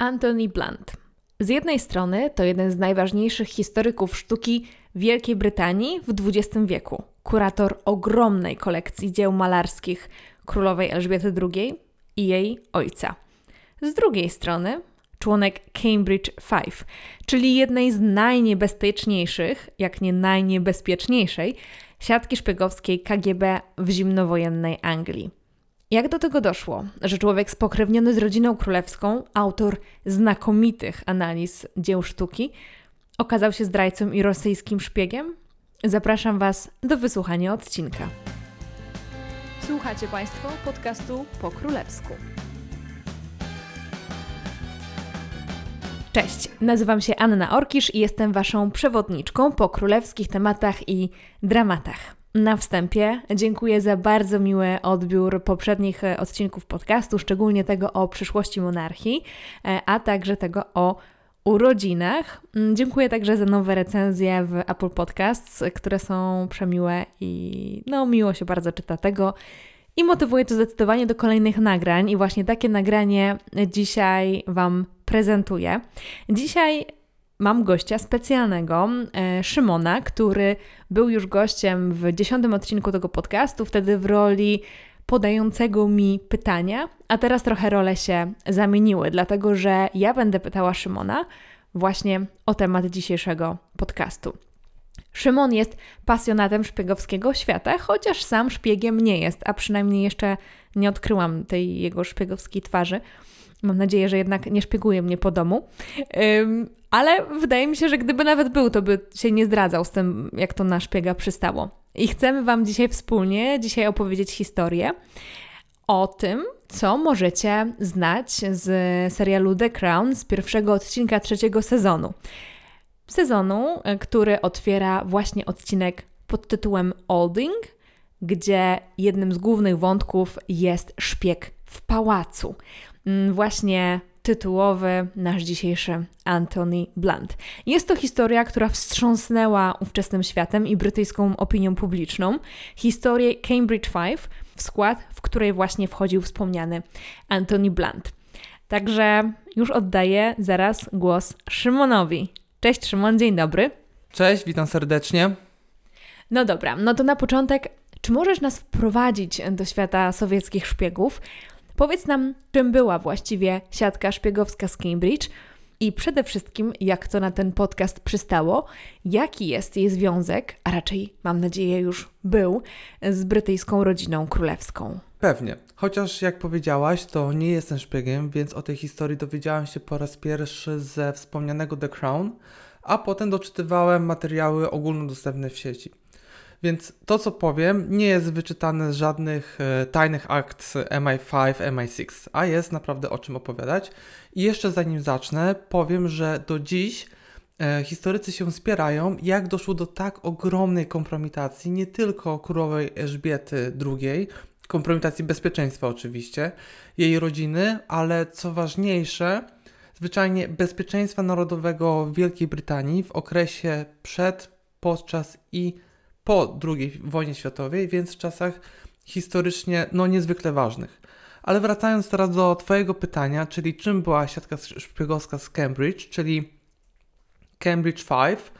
Anthony Blunt. Z jednej strony to jeden z najważniejszych historyków sztuki Wielkiej Brytanii w XX wieku, kurator ogromnej kolekcji dzieł malarskich królowej Elżbiety II i jej ojca. Z drugiej strony członek Cambridge Five, czyli jednej z najniebezpieczniejszych, jak nie najniebezpieczniejszej, siatki szpiegowskiej KGB w zimnowojennej Anglii. Jak do tego doszło, że człowiek spokrewniony z rodziną królewską, autor znakomitych analiz dzieł sztuki, okazał się zdrajcą i rosyjskim szpiegiem? Zapraszam Was do wysłuchania odcinka. Słuchacie Państwo podcastu po królewsku. Cześć, nazywam się Anna Orkisz i jestem Waszą przewodniczką po królewskich tematach i dramatach. Na wstępie dziękuję za bardzo miły odbiór poprzednich e, odcinków podcastu, szczególnie tego o przyszłości monarchii, e, a także tego o urodzinach. Mm, dziękuję także za nowe recenzje w Apple Podcasts, które są przemiłe i no miło się bardzo czyta tego. I motywuje to zdecydowanie do kolejnych nagrań, i właśnie takie nagranie dzisiaj Wam prezentuję. Dzisiaj mam gościa specjalnego, e, Szymona, który był już gościem w dziesiątym odcinku tego podcastu, wtedy w roli podającego mi pytania, a teraz trochę role się zamieniły, dlatego że ja będę pytała Szymona właśnie o temat dzisiejszego podcastu. Szymon jest pasjonatem szpiegowskiego świata, chociaż sam szpiegiem nie jest, a przynajmniej jeszcze nie odkryłam tej jego szpiegowskiej twarzy. Mam nadzieję, że jednak nie szpieguje mnie po domu. ale wydaje mi się, że gdyby nawet był, to by się nie zdradzał z tym, jak to na szpiega przystało. I chcemy Wam dzisiaj wspólnie, dzisiaj opowiedzieć historię o tym, co możecie znać z serialu The Crown z pierwszego odcinka trzeciego sezonu. Sezonu, który otwiera właśnie odcinek pod tytułem Olding, gdzie jednym z głównych wątków jest szpieg w pałacu. Mm, właśnie tytułowy nasz dzisiejszy Anthony Blunt. Jest to historia, która wstrząsnęła ówczesnym światem i brytyjską opinią publiczną. Historię Cambridge Five, w skład, w której właśnie wchodził wspomniany Anthony Blunt. Także już oddaję zaraz głos Szymonowi. Cześć Szymon, dzień dobry. Cześć, witam serdecznie. No dobra, no to na początek, czy możesz nas wprowadzić do świata sowieckich szpiegów? Powiedz nam, czym była właściwie siatka szpiegowska z Cambridge i przede wszystkim, jak to na ten podcast przystało, jaki jest jej związek, a raczej mam nadzieję już był, z brytyjską rodziną królewską. Pewnie. Chociaż jak powiedziałaś, to nie jestem szpiegiem, więc o tej historii dowiedziałam się po raz pierwszy ze wspomnianego The Crown, a potem doczytywałem materiały ogólnodostępne w sieci. Więc to, co powiem, nie jest wyczytane z żadnych e, tajnych akt MI5, MI6, a jest naprawdę o czym opowiadać. I jeszcze zanim zacznę, powiem, że do dziś e, historycy się spierają, jak doszło do tak ogromnej kompromitacji nie tylko królowej Elżbiety II, kompromitacji bezpieczeństwa oczywiście, jej rodziny, ale co ważniejsze, zwyczajnie bezpieczeństwa narodowego Wielkiej Brytanii w okresie przed, podczas i po II wojnie światowej, więc w czasach historycznie no, niezwykle ważnych. Ale wracając teraz do Twojego pytania, czyli czym była siatka szpiegowska z Cambridge, czyli Cambridge Five,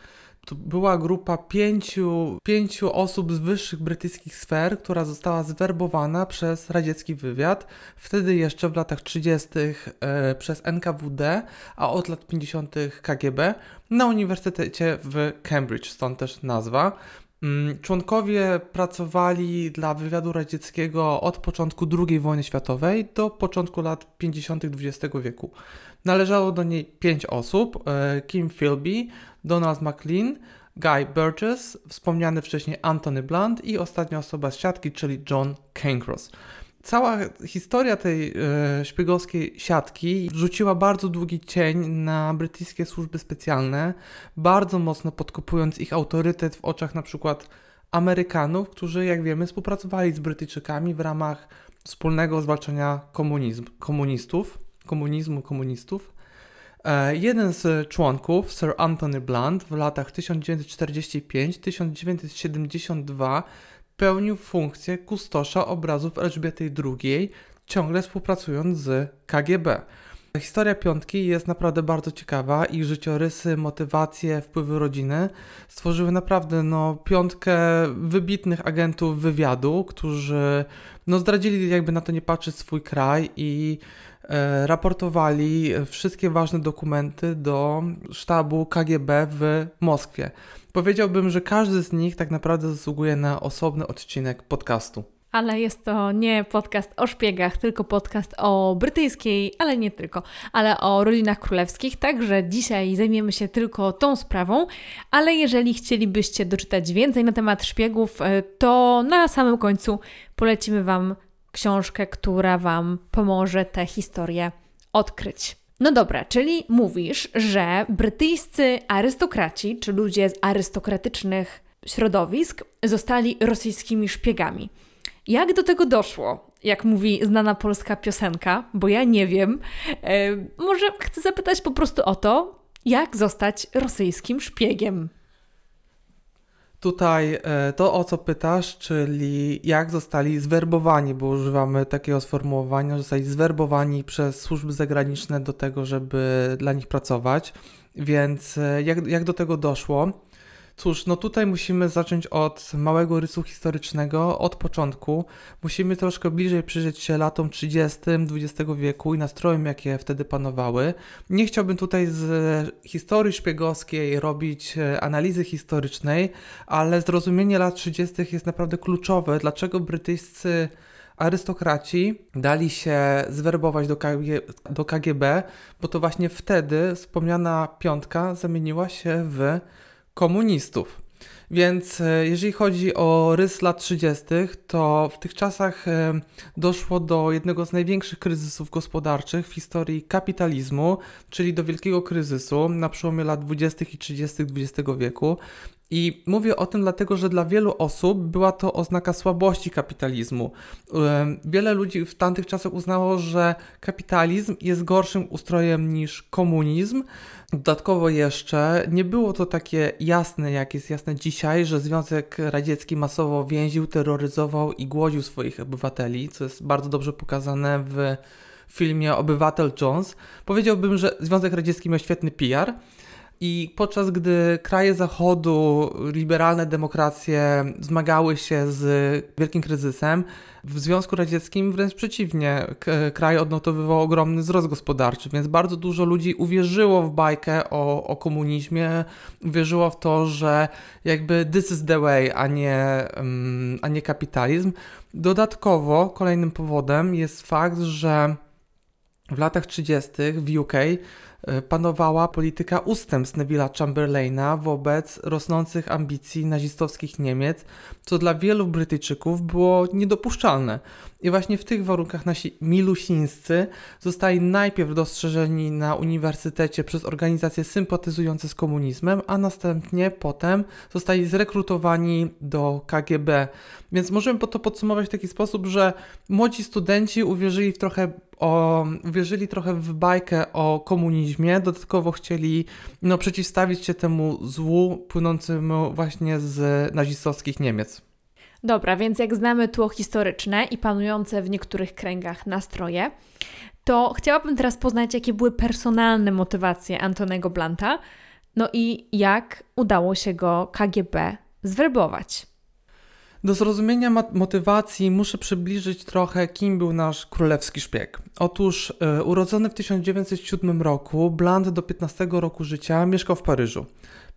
to była grupa pięciu, pięciu osób z wyższych brytyjskich sfer, która została zwerbowana przez radziecki wywiad, wtedy jeszcze w latach 30. E, przez NKWD, a od lat 50. KGB, na Uniwersytecie w Cambridge, stąd też nazwa. Mm, członkowie pracowali dla wywiadu radzieckiego od początku II wojny światowej do początku lat 50. XX wieku. Należało do niej pięć osób: e, Kim Philby, Donald McLean, Guy Burgess, wspomniany wcześniej Anthony Blunt i ostatnia osoba z siatki, czyli John Cancross. Cała historia tej e, szpiegowskiej siatki rzuciła bardzo długi cień na brytyjskie służby specjalne, bardzo mocno podkopując ich autorytet w oczach na przykład Amerykanów, którzy, jak wiemy, współpracowali z Brytyjczykami w ramach wspólnego zwalczania komunizm, komunistów, komunizmu komunistów. E, jeden z członków, Sir Anthony Blunt, w latach 1945-1972 pełnił funkcję kustosza obrazów Elżbiety II, ciągle współpracując z KGB. Historia piątki jest naprawdę bardzo ciekawa i życiorysy, motywacje, wpływy rodziny stworzyły naprawdę no, piątkę wybitnych agentów wywiadu, którzy no, zdradzili jakby na to nie patrzeć swój kraj i raportowali wszystkie ważne dokumenty do sztabu KGB w Moskwie. Powiedziałbym, że każdy z nich tak naprawdę zasługuje na osobny odcinek podcastu. Ale jest to nie podcast o szpiegach, tylko podcast o brytyjskiej, ale nie tylko, ale o rodzinach królewskich. Także dzisiaj zajmiemy się tylko tą sprawą. Ale jeżeli chcielibyście doczytać więcej na temat szpiegów, e, to na samym końcu polecimy Wam książkę, która Wam pomoże tę historię odkryć. No dobra, czyli mówisz, że brytyjscy arystokraci, czy ludzie z arystokratycznych środowisk, zostali rosyjskimi szpiegami. Jak do tego doszło? Jak mówi znana polska piosenka, bo ja nie wiem. E, może chcę zapytać po prostu o to, jak zostać rosyjskim szpiegiem. Tutaj e, to, o co pytasz, czyli jak zostali zwerbowani, bo używamy takiego sformułowania, zostali zwerbowani przez służby zagraniczne do tego, żeby dla nich pracować. Więc e, jak, jak do tego doszło? Cóż, no tutaj musimy zacząć od małego rysu historycznego, od początku. Musimy troszkę bliżej przyjrzeć się latom 30. XX wieku i nastrojom, jakie wtedy panowały. Nie chciałbym tutaj z historii szpiegowskiej robić e, analizy historycznej, ale zrozumienie lat 30. jest naprawdę kluczowe, dlaczego brytyjscy arystokraci dali się zwerbować do, KG, do KGB, bo to właśnie wtedy wspomniana piątka zamieniła się w komunistów. Więc e, jeżeli chodzi o rys lat 30., to w tych czasach e, doszło do jednego z największych kryzysów gospodarczych w historii kapitalizmu, czyli do wielkiego kryzysu na przełomie lat 20. i 30. XX wieku. I mówię o tym dlatego, że dla wielu osób była to oznaka słabości kapitalizmu. Wiele ludzi w tamtych czasach uznało, że kapitalizm jest gorszym ustrojem niż komunizm. Dodatkowo jeszcze nie było to takie jasne, jak jest jasne dzisiaj, że Związek Radziecki masowo więził, terroryzował i głodził swoich obywateli, co jest bardzo dobrze pokazane w filmie Obywatel Jones. Powiedziałbym, że Związek Radziecki miał świetny PR i podczas gdy kraje Zachodu, liberalne demokracje zmagały się z wielkim kryzysem, w Związku Radzieckim wręcz przeciwnie, kraj odnotowywał ogromny wzrost gospodarczy, więc bardzo dużo ludzi uwierzyło w bajkę o, o komunizmie, uwierzyło w to, że jakby this is the way, a nie, um, a nie kapitalizm. Dodatkowo kolejnym powodem jest fakt, że w latach 30. w UK panowała polityka ustępstw Neville'a Chamberlaina wobec rosnących ambicji nazistowskich Niemiec, co dla wielu Brytyjczyków było niedopuszczalne. I właśnie w tych warunkach nasi milusińscy zostali najpierw dostrzeżeni na uniwersytecie przez organizacje sympatyzujące z komunizmem, a następnie potem zostali zrekrutowani do KGB. Więc możemy to podsumować w taki sposób, że młodzi studenci uwierzyli w trochę o, uwierzyli trochę w bajkę o komunizmie, dodatkowo chcieli no, przeciwstawić się temu złu płynącemu właśnie z nazistowskich Niemiec. Dobra, więc jak znamy tło historyczne i panujące w niektórych kręgach nastroje, to chciałabym teraz poznać, jakie były personalne motywacje Antonego Blanta, no i jak udało się go KGB zwerbować. Do zrozumienia motywacji muszę przybliżyć trochę, kim był nasz królewski szpieg. Otóż, e, urodzony w 1907 roku, Bland do 15 roku życia mieszkał w Paryżu.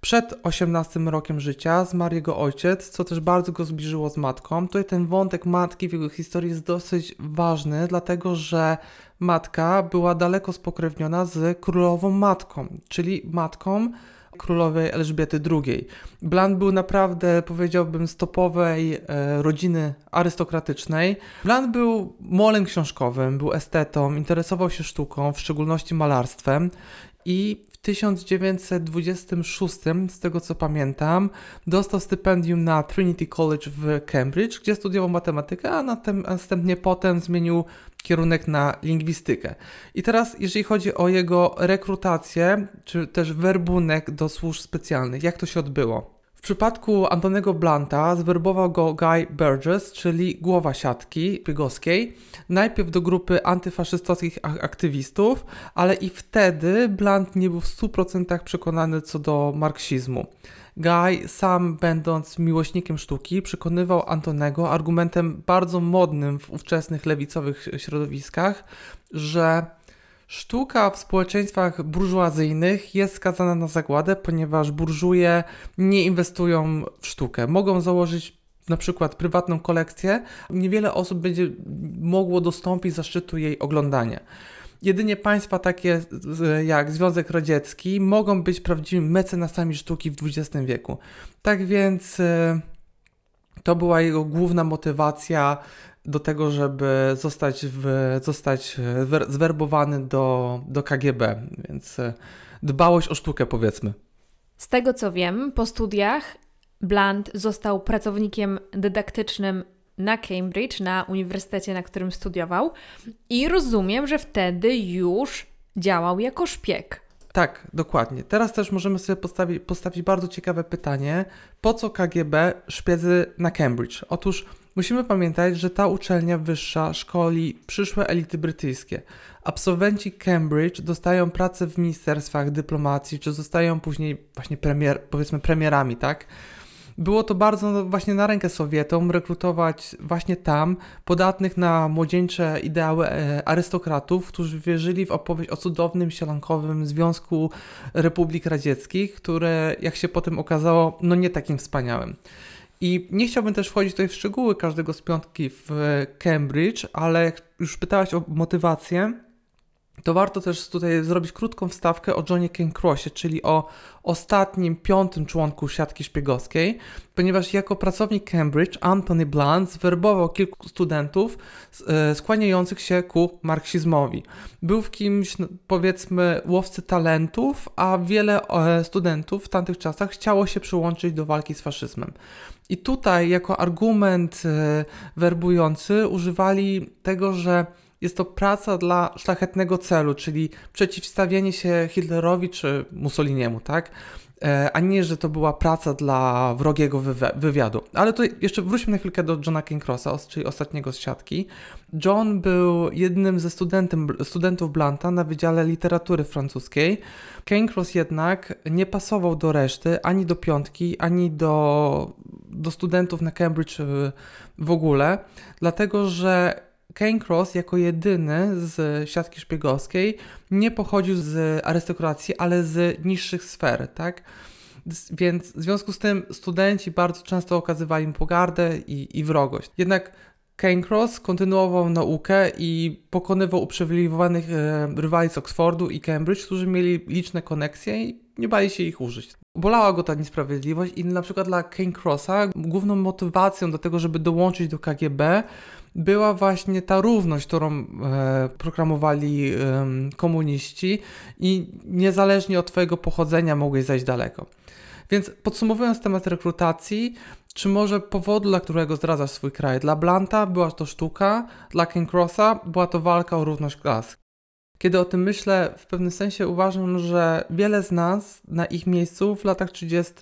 Przed 18 rokiem życia zmarł jego ojciec, co też bardzo go zbliżyło z matką. Tutaj ten wątek matki w jego historii jest dosyć ważny, dlatego że matka była daleko spokrewniona z królową matką, czyli matką królowej Elżbiety II. Bland był naprawdę, powiedziałbym, stopowej e, rodziny arystokratycznej. Bland był molem książkowym, był estetą, interesował się sztuką, w szczególności malarstwem i 1926, z tego co pamiętam, dostał stypendium na Trinity College w Cambridge, gdzie studiował matematykę, a następnie potem zmienił kierunek na lingwistykę. I teraz, jeżeli chodzi o jego rekrutację, czy też werbunek do służb specjalnych, jak to się odbyło? W przypadku Antonego Blanta zwerbował go Guy Burgess, czyli głowa siatki szpiegowskiej, najpierw do grupy antyfaszystowskich aktywistów, ale i wtedy Blant nie był w 100% przekonany co do marksizmu. Guy, sam będąc miłośnikiem sztuki, przekonywał Antonego argumentem bardzo modnym w ówczesnych lewicowych środowiskach, że Sztuka w społeczeństwach burżuazyjnych jest skazana na zagładę, ponieważ burżuje nie inwestują w sztukę. Mogą założyć na przykład prywatną kolekcję, niewiele osób będzie mogło dostąpić zaszczytu jej oglądania. Jedynie państwa takie jak Związek Radziecki mogą być prawdziwymi mecenasami sztuki w XX wieku. Tak więc e, to była jego główna motywacja do tego, żeby zostać, w, zostać zwerbowany do, do KGB, więc e, dbałość o sztukę powiedzmy. Z tego co wiem, po studiach Blunt został pracownikiem dydaktycznym na Cambridge, na uniwersytecie, na którym studiował i rozumiem, że wtedy już działał jako szpieg. Tak, dokładnie. Teraz też możemy sobie postawić, postawić bardzo ciekawe pytanie, po co KGB szpiedzy na Cambridge? Otóż Musimy pamiętać, że ta uczelnia wyższa szkoli przyszłe elity brytyjskie. Absolwenci Cambridge dostają pracę w ministerstwach dyplomacji, czy zostają później właśnie premier, powiedzmy premierami, tak? Było to bardzo no, właśnie na rękę Sowietom rekrutować właśnie tam podatnych na młodzieńcze ideały e, arystokratów, którzy wierzyli w opowieść o cudownym sielankowym Związku Republik Radzieckich, które jak się potem okazało, no nie takim wspaniałym. I nie chciałbym też wchodzić tutaj w szczegóły każdego z piątki w Cambridge, ale już pytałaś o motywację, to warto też tutaj zrobić krótką wstawkę o Johnie Cancrossie, czyli o ostatnim, piątym członku siatki szpiegowskiej, ponieważ jako pracownik Cambridge Anthony Blunt zwerbował kilku studentów e, skłaniających się ku marksizmowi. Był w kimś, powiedzmy, łowcy talentów, a wiele e, studentów w tamtych czasach chciało się przyłączyć do walki z faszyzmem. I tutaj jako argument e, werbujący używali tego, że jest to praca dla szlachetnego celu, czyli przeciwstawienie się Hitlerowi czy Mussoliniemu, tak? E, a nie, że to była praca dla wrogiego wywiadu. Ale to jeszcze wróćmy na chwilkę do Johna Cancrossa, czyli ostatniego z siatki. John był jednym ze studentów Blanta na Wydziale Literatury Francuskiej. Cancross jednak nie pasował do reszty, ani do piątki, ani do, do studentów na Cambridge w ogóle, dlatego że Kane Cross jako jedyny z siatki szpiegowskiej nie pochodził z arystokracji, ale z niższych sfer, tak? Więc w związku z tym studenci bardzo często okazywali mu pogardę i, i wrogość. Jednak Cancross kontynuował naukę i pokonywał uprzywilejowanych e, rywali z Oxfordu i Cambridge, którzy mieli liczne koneksje i nie bali się ich użyć. Bolała go ta niesprawiedliwość i na przykład dla Cancrossa główną motywacją do tego, żeby dołączyć do KGB była właśnie ta równość, którą e, proklamowali e, komuniści i niezależnie od Twojego pochodzenia mogłeś zajść daleko. Więc podsumowując temat rekrutacji, czy może powodu, dla którego zdradzasz swój kraj? Dla Blanta była to sztuka, dla Ken Crossa była to walka o równość klas. Kiedy o tym myślę, w pewnym sensie uważam, że wiele z nas na ich miejscu w latach 30.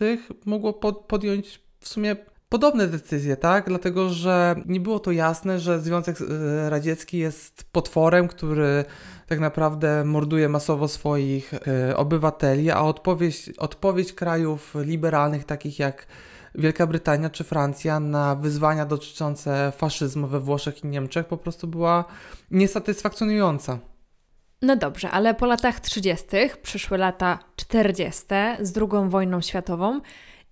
mogło pod podjąć w sumie podobne decyzje, tak? Dlatego, że nie było to jasne, że Związek e, Radziecki jest potworem, który tak naprawdę morduje masowo swoich e, obywateli, a odpowiedź, odpowiedź krajów liberalnych, takich jak Wielka Brytania czy Francja, na wyzwania dotyczące faszyzmu we Włoszech i Niemczech po prostu była niesatysfakcjonująca. No dobrze, ale po latach 30. przyszły lata 40. z II wojną światową.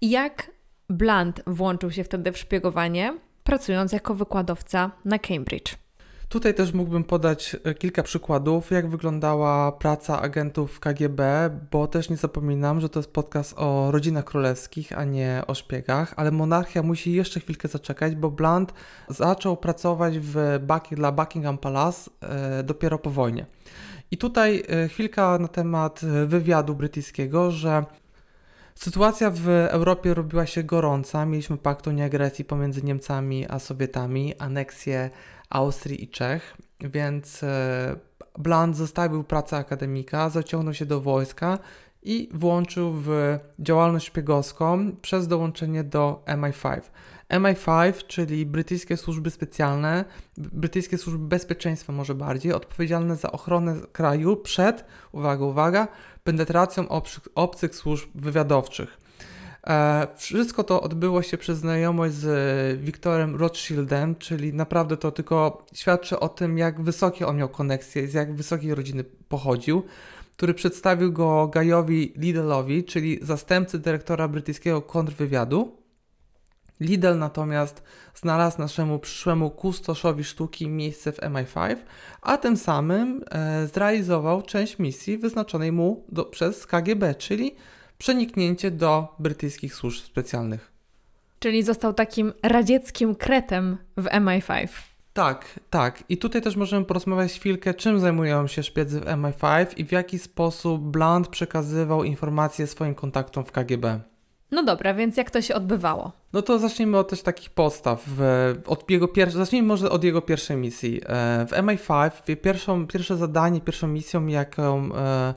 Jak Blunt włączył się wtedy w szpiegowanie, pracując jako wykładowca na Cambridge. Tutaj też mógłbym podać e, kilka przykładów, jak wyglądała praca agentów KGB, bo też nie zapominam, że to jest podcast o rodzinach królewskich, a nie o szpiegach, ale monarchia musi jeszcze chwilkę zaczekać, bo Blunt zaczął pracować w dla Buckingham Palace e, dopiero po wojnie. I tutaj e, chwilka na temat wywiadu brytyjskiego, że Sytuacja w Europie robiła się gorąca. Mieliśmy pakt o nieagresji pomiędzy Niemcami a Sowietami, aneksję Austrii i Czech, więc e, Bland zostawił pracę akademika, zaciągnął się do wojska i włączył w działalność szpiegowską przez dołączenie do MI5. MI5, czyli brytyjskie służby specjalne, brytyjskie służby bezpieczeństwa może bardziej, odpowiedzialne za ochronę kraju przed, uwaga, uwaga, penetracją obcych, służb wywiadowczych. E, wszystko to odbyło się przez znajomość z Wiktorem Rothschildem, czyli naprawdę to tylko świadczy o tym, jak wysokie on miał koneksje, z jak wysokiej rodziny pochodził, który przedstawił go Gajowi Lidlowi, czyli zastępcy dyrektora brytyjskiego kontrwywiadu. Lidl natomiast znalazł naszemu przyszłemu kustoszowi sztuki miejsce w MI5, a tym samym e, zrealizował część misji wyznaczonej mu do, przez KGB, czyli przeniknięcie do brytyjskich służb specjalnych. Czyli został takim radzieckim kretem w MI5. Tak, tak. I tutaj też możemy porozmawiać chwilkę, czym zajmują się szpiedzy w MI5 i w jaki sposób Blunt przekazywał informacje swoim kontaktom w KGB. No dobra, więc jak to się odbywało? No to zacznijmy od też takich postaw. Od jego pier... Zacznijmy może od jego pierwszej misji. E, w MI5 pierwszą, pierwsze zadanie, pierwszą misją, jaką e,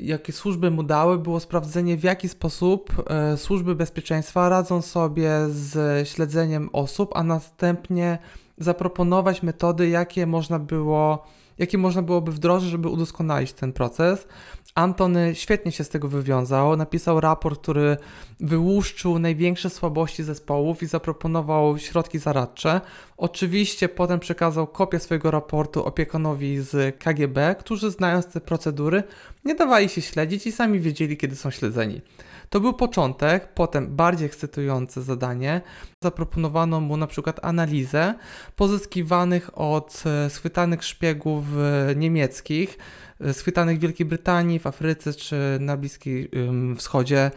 jakie służby mu dały, było sprawdzenie, w jaki sposób e, służby bezpieczeństwa radzą sobie z śledzeniem osób, a następnie zaproponować metody, jakie można było, jakie można byłoby wdrożyć, żeby udoskonalić ten proces. Antony świetnie się z tego wywiązał. Napisał raport, który wyłuszczył największe słabości zespołów i zaproponował środki zaradcze. Oczywiście potem przekazał kopię swojego raportu opiekunowi z KGB, którzy znając te procedury nie dawali się śledzić i sami wiedzieli, kiedy są śledzeni. To był początek, potem bardziej ekscytujące zadanie. Zaproponowano mu na przykład analizę pozyskiwanych od e, schwytanych szpiegów e, niemieckich, e, schwytanych w Wielkiej Brytanii, w Afryce czy na Bliskim Wschodzie,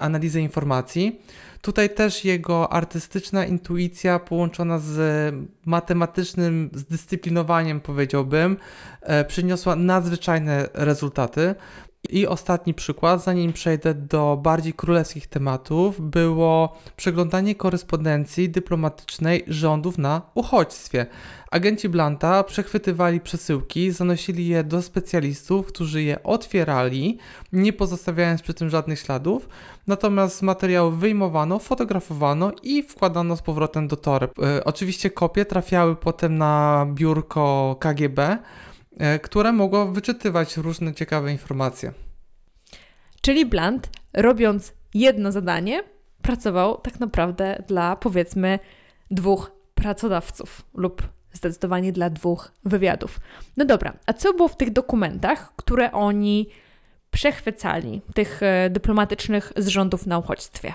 analizę informacji. Tutaj też jego artystyczna intuicja połączona z matematycznym zdyscyplinowaniem, powiedziałbym, przyniosła nadzwyczajne rezultaty. I ostatni przykład, zanim przejdę do bardziej królewskich tematów, było przeglądanie korespondencji dyplomatycznej rządów na uchodźstwie. Agenci Blanta przechwytywali przesyłki, zanosili je do specjalistów, którzy je otwierali, nie pozostawiając przy tym żadnych śladów. Natomiast z materiału wyjmowano, fotografowano i wkładano z powrotem do toreb. Oczywiście kopie trafiały potem na biurko KGB które mogło wyczytywać różne ciekawe informacje. Czyli Blunt, robiąc jedno zadanie, pracował tak naprawdę dla powiedzmy dwóch pracodawców lub zdecydowanie dla dwóch wywiadów. No dobra, a co było w tych dokumentach, które oni przechwycali, tych e, dyplomatycznych z rządów na uchodźstwie?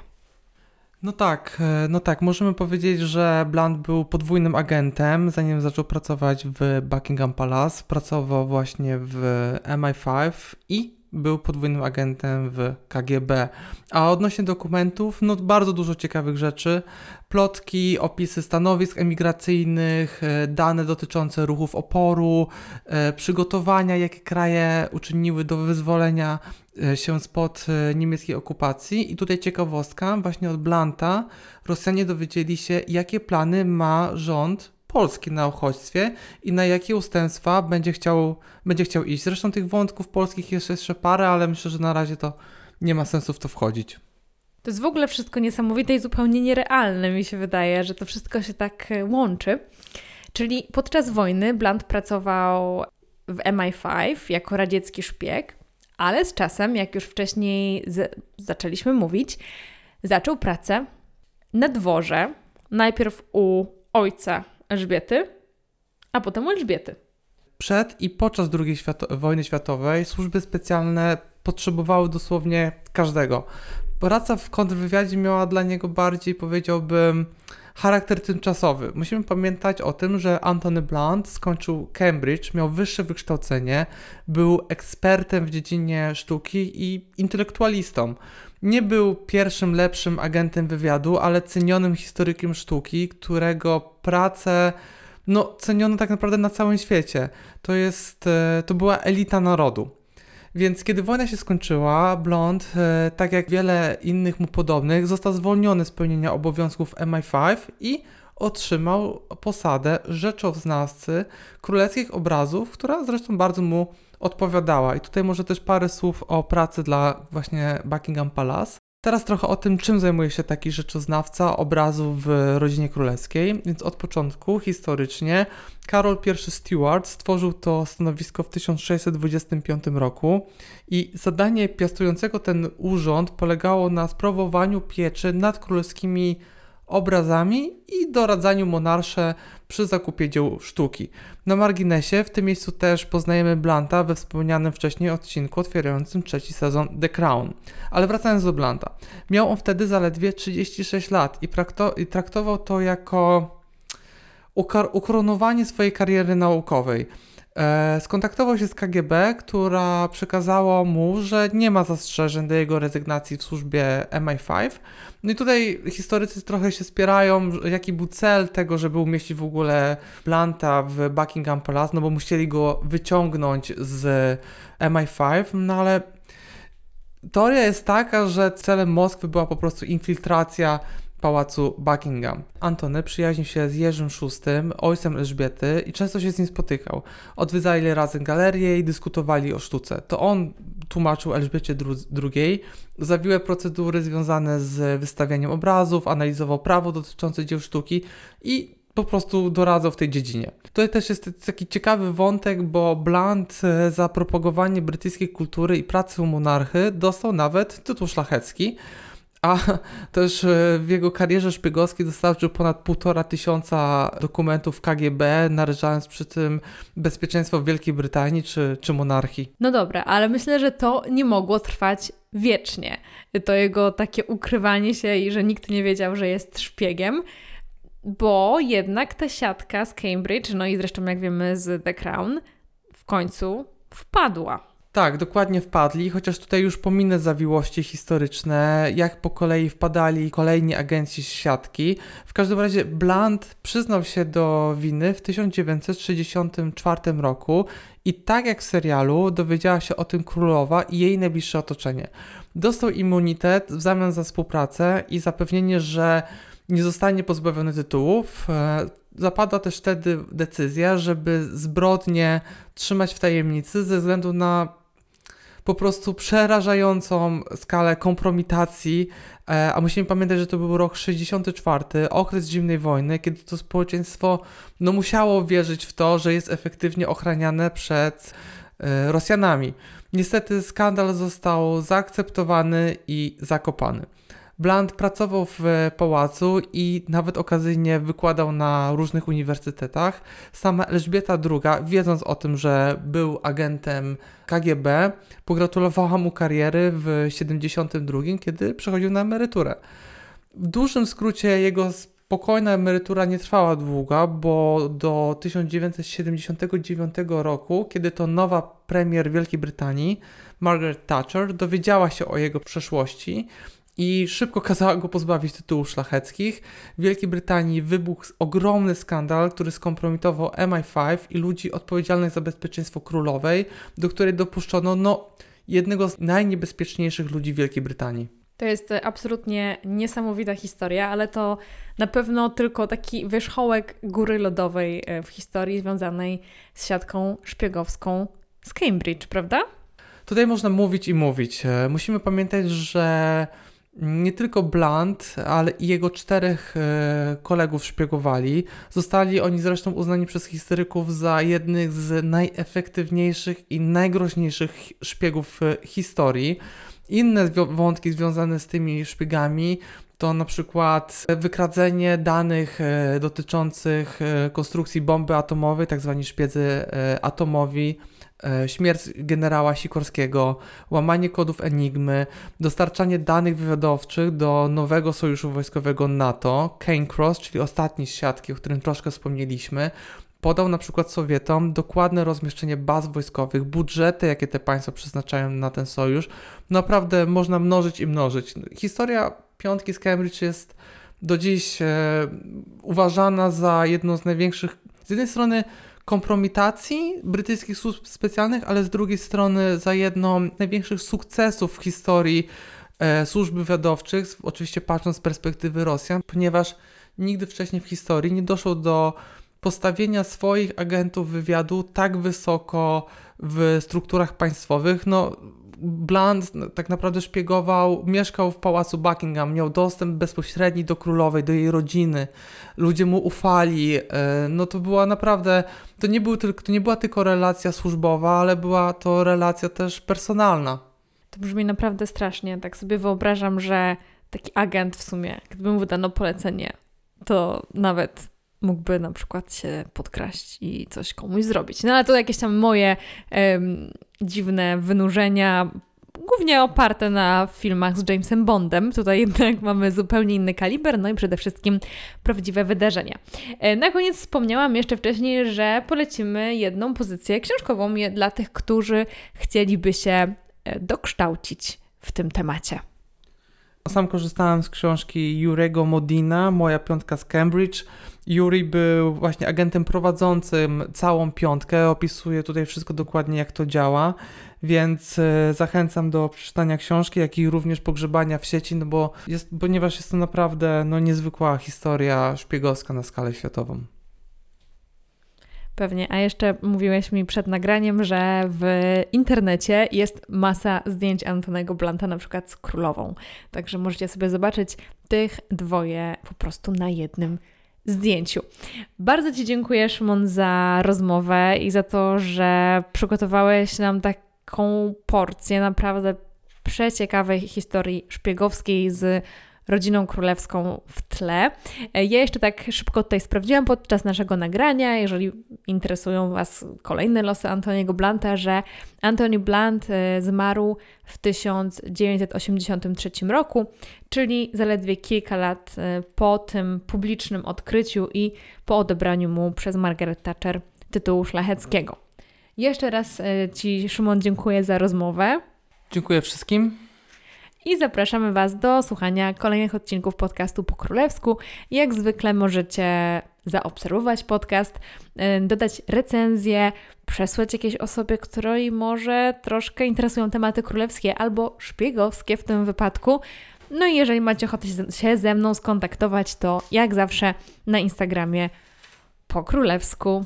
No tak, e, no tak, możemy powiedzieć, że Blunt był podwójnym agentem, zanim zaczął pracować w Buckingham Palace, pracował właśnie w MI5 i był podwójnym agentem w KGB. A odnośnie dokumentów, no bardzo dużo ciekawych rzeczy. Plotki, opisy stanowisk emigracyjnych, e, dane dotyczące ruchów oporu, e, przygotowania, jakie kraje uczyniły do wyzwolenia e, się spod niemieckiej okupacji. I tutaj ciekawostka, właśnie od Blanta Rosjanie dowiedzieli się, jakie plany ma rząd Polski na uchodźstwie i na jakie ustępstwa będzie chciał, będzie chciał iść. Zresztą tych wątków polskich jest jeszcze parę, ale myślę, że na razie to nie ma sensu w to wchodzić. To jest w ogóle wszystko niesamowite i zupełnie nierealne, mi się wydaje, że to wszystko się tak e, łączy. Czyli podczas wojny Blunt pracował w MI5 jako radziecki szpieg, ale z czasem, jak już wcześniej zaczęliśmy mówić, zaczął pracę na dworze, najpierw u ojca Elżbiety, a potem Elżbiety. Przed i podczas II świato wojny światowej służby specjalne potrzebowały dosłownie każdego. Praca w kontrwywiadzie miała dla niego bardziej, powiedziałbym, charakter tymczasowy. Musimy pamiętać o tym, że Anthony Blunt skończył Cambridge, miał wyższe wykształcenie, był ekspertem w dziedzinie sztuki i intelektualistą. Nie był pierwszym lepszym agentem wywiadu, ale cenionym historykiem sztuki, którego pracę no, ceniono tak naprawdę na całym świecie. To jest, e, to była elita narodu. Więc kiedy wojna się skończyła, Blond, e, tak jak wiele innych mu podobnych, został zwolniony z pełnienia obowiązków MI5 i otrzymał posadę rzeczoznawcy królewskich obrazów, która zresztą bardzo mu odpowiadała. I tutaj może też parę słów o pracy dla właśnie Buckingham Palace. Teraz trochę o tym, czym zajmuje się taki rzeczoznawca obrazu w rodzinie królewskiej. Więc od początku, historycznie, Karol I Stuart stworzył to stanowisko w 1625 roku i zadanie piastującego ten urząd polegało na sprawowaniu pieczy nad królewskimi obrazami i doradzaniu monarsze przy zakupie dzieł sztuki. Na marginesie w tym miejscu też poznajemy Blanta we wspomnianym wcześniej odcinku otwierającym trzeci sezon The Crown. Ale wracając do Blanta. Miał on wtedy zaledwie 36 lat i, i traktował to jako ukoronowanie swojej kariery naukowej. E, skontaktował się z KGB, która przekazała mu, że nie ma zastrzeżeń do jego rezygnacji w służbie MI5. No i tutaj historycy trochę się spierają, jaki był cel tego, żeby umieścić w ogóle Blanta w Buckingham Palace, no bo musieli go wyciągnąć z MI5, no ale teoria jest taka, że celem Moskwy była po prostu infiltracja pałacu Buckingham. Antony przyjaźnił się z Jerzym VI, ojcem Elżbiety i często się z nim spotykał. Odwiedzali razem galerię i dyskutowali o sztuce. To on tłumaczył Elżbiecie II zawiłe procedury związane z wystawianiem obrazów, analizował prawo dotyczące dzieł sztuki i po prostu doradzał w tej dziedzinie. Tutaj też jest taki ciekawy wątek, bo Blunt e, za propagowanie brytyjskiej kultury i pracy u monarchy dostał nawet tytuł szlachecki a też e, w jego karierze szpiegowskiej dostarczył ponad półtora tysiąca dokumentów KGB, narażając przy tym bezpieczeństwo Wielkiej Brytanii czy, czy monarchii. No dobra, ale myślę, że to nie mogło trwać wiecznie. To jego takie ukrywanie się i że nikt nie wiedział, że jest szpiegiem, bo jednak ta siatka z Cambridge, no i zresztą jak wiemy z The Crown, w końcu wpadła. Tak, dokładnie wpadli, chociaż tutaj już pominę zawiłości historyczne, jak po kolei wpadali kolejni agenci z siatki. W każdym razie Blunt przyznał się do winy w 1964 roku i tak jak w serialu dowiedziała się o tym królowa i jej najbliższe otoczenie. Dostał immunitet w zamian za współpracę i zapewnienie, że nie zostanie pozbawiony tytułów. E, zapadła też wtedy decyzja, żeby zbrodnie trzymać w tajemnicy ze względu na po prostu przerażającą skalę kompromitacji, e, a musimy pamiętać, że to był rok 64, okres zimnej wojny, kiedy to społeczeństwo no, musiało wierzyć w to, że jest efektywnie ochraniane przed e, Rosjanami. Niestety skandal został zaakceptowany i zakopany. Blunt pracował w pałacu i nawet okazyjnie wykładał na różnych uniwersytetach. Sama Elżbieta II, wiedząc o tym, że był agentem KGB, pogratulowała mu kariery w 72, kiedy przechodził na emeryturę. W dużym skrócie jego spokojna emerytura nie trwała długo, bo do 1979 roku, kiedy to nowa premier Wielkiej Brytanii, Margaret Thatcher, dowiedziała się o jego przeszłości i szybko kazała go pozbawić tytułów szlacheckich. W Wielkiej Brytanii wybuchł ogromny skandal, który skompromitował MI5 i ludzi odpowiedzialnych za bezpieczeństwo królowej, do której dopuszczono no, jednego z najniebezpieczniejszych ludzi w Wielkiej Brytanii. To jest absolutnie niesamowita historia, ale to na pewno tylko taki wierzchołek góry lodowej e, w historii związanej z siatką szpiegowską z Cambridge, prawda? Tutaj można mówić i mówić. E, musimy pamiętać, że nie tylko Blunt, ale i jego czterech e, kolegów szpiegowali. Zostali oni zresztą uznani przez historyków za jednych z najefektywniejszych i najgroźniejszych szpiegów w historii. Inne wątki związane z tymi szpiegami to na przykład wykradzenie danych e, dotyczących e, konstrukcji bomby atomowej, tak zwani szpiedzy atomowi, E, śmierć generała Sikorskiego, łamanie kodów Enigmy, dostarczanie danych wywiadowczych do nowego sojuszu wojskowego NATO, Kane Cross, czyli z siatki, o którym troszkę wspomnieliśmy, podał na przykład Sowietom dokładne rozmieszczenie baz wojskowych, budżety, jakie te państwa przeznaczają na ten sojusz. Naprawdę można mnożyć i mnożyć. Historia piątki z Cambridge jest do dziś e, uważana za jedną z największych, z jednej strony kompromitacji brytyjskich służb specjalnych, ale z drugiej strony za jedną z największych sukcesów w historii e, służb wywiadowczych, oczywiście patrząc z perspektywy Rosjan, ponieważ nigdy wcześniej w historii nie doszło do postawienia swoich agentów wywiadu tak wysoko w strukturach państwowych, no Blunt tak naprawdę szpiegował, mieszkał w pałacu Buckingham, miał dostęp bezpośredni do królowej, do jej rodziny. Ludzie mu ufali. E, no to była naprawdę, to nie, był tylko, to nie była tylko relacja służbowa, ale była to relacja też personalna. To brzmi naprawdę strasznie. Tak sobie wyobrażam, że taki agent w sumie, gdyby mu wydano polecenie, to nawet mógłby na przykład się podkraść i coś komuś zrobić. No ale to jakieś tam moje dziwne wynurzenia, głównie oparte na filmach z Jamesem Bondem. Tutaj jednak mamy zupełnie inny kaliber, no i przede wszystkim prawdziwe wydarzenia. E, na koniec wspomniałam jeszcze wcześniej, że polecimy jedną pozycję książkową dla tych, którzy chcieliby się e, dokształcić w tym temacie. Sam korzystałem z książki Jurego Modina, Moja piątka z Cambridge. Yuri był właśnie agentem prowadzącym całą piątkę, opisuje tutaj wszystko dokładnie, jak to działa, więc e, zachęcam do przeczytania książki, jak i również pogrzebania w sieci, no bo jest, ponieważ jest to naprawdę no, niezwykła historia szpiegowska na skalę światową. Pewnie. A jeszcze mówiłeś mi przed nagraniem, że w internecie jest masa zdjęć Antonego Blanta, na przykład z królową. Także możecie sobie zobaczyć tych dwoje po prostu na jednym zdjęciu. Bardzo Ci dziękuję, Szymon, za rozmowę i za to, że przygotowałeś nam taką porcję naprawdę przeciekawej historii szpiegowskiej z rodziną królewską w tle. E, ja jeszcze tak szybko tutaj sprawdziłam podczas naszego nagrania, jeżeli interesują Was kolejne losy Antoniego Blanta, że Antony Blunt e, zmarł w 1983 roku, czyli zaledwie kilka lat e, po tym publicznym odkryciu i po odebraniu mu przez Margaret Thatcher tytułu szlacheckiego. Jeszcze raz Ci, Szymon, dziękuję za rozmowę. Dziękuję wszystkim i zapraszamy Was do słuchania kolejnych odcinków podcastu po królewsku. Jak zwykle możecie zaobserwować podcast, y, dodać recenzję, przesłać jakiejś osobie, której może troszkę interesują tematy królewskie albo szpiegowskie w tym wypadku. No i jeżeli macie ochotę się ze mną skontaktować, to jak zawsze na Instagramie po królewsku.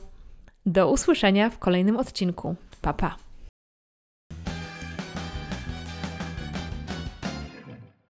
Do usłyszenia w kolejnym odcinku. Pa pa!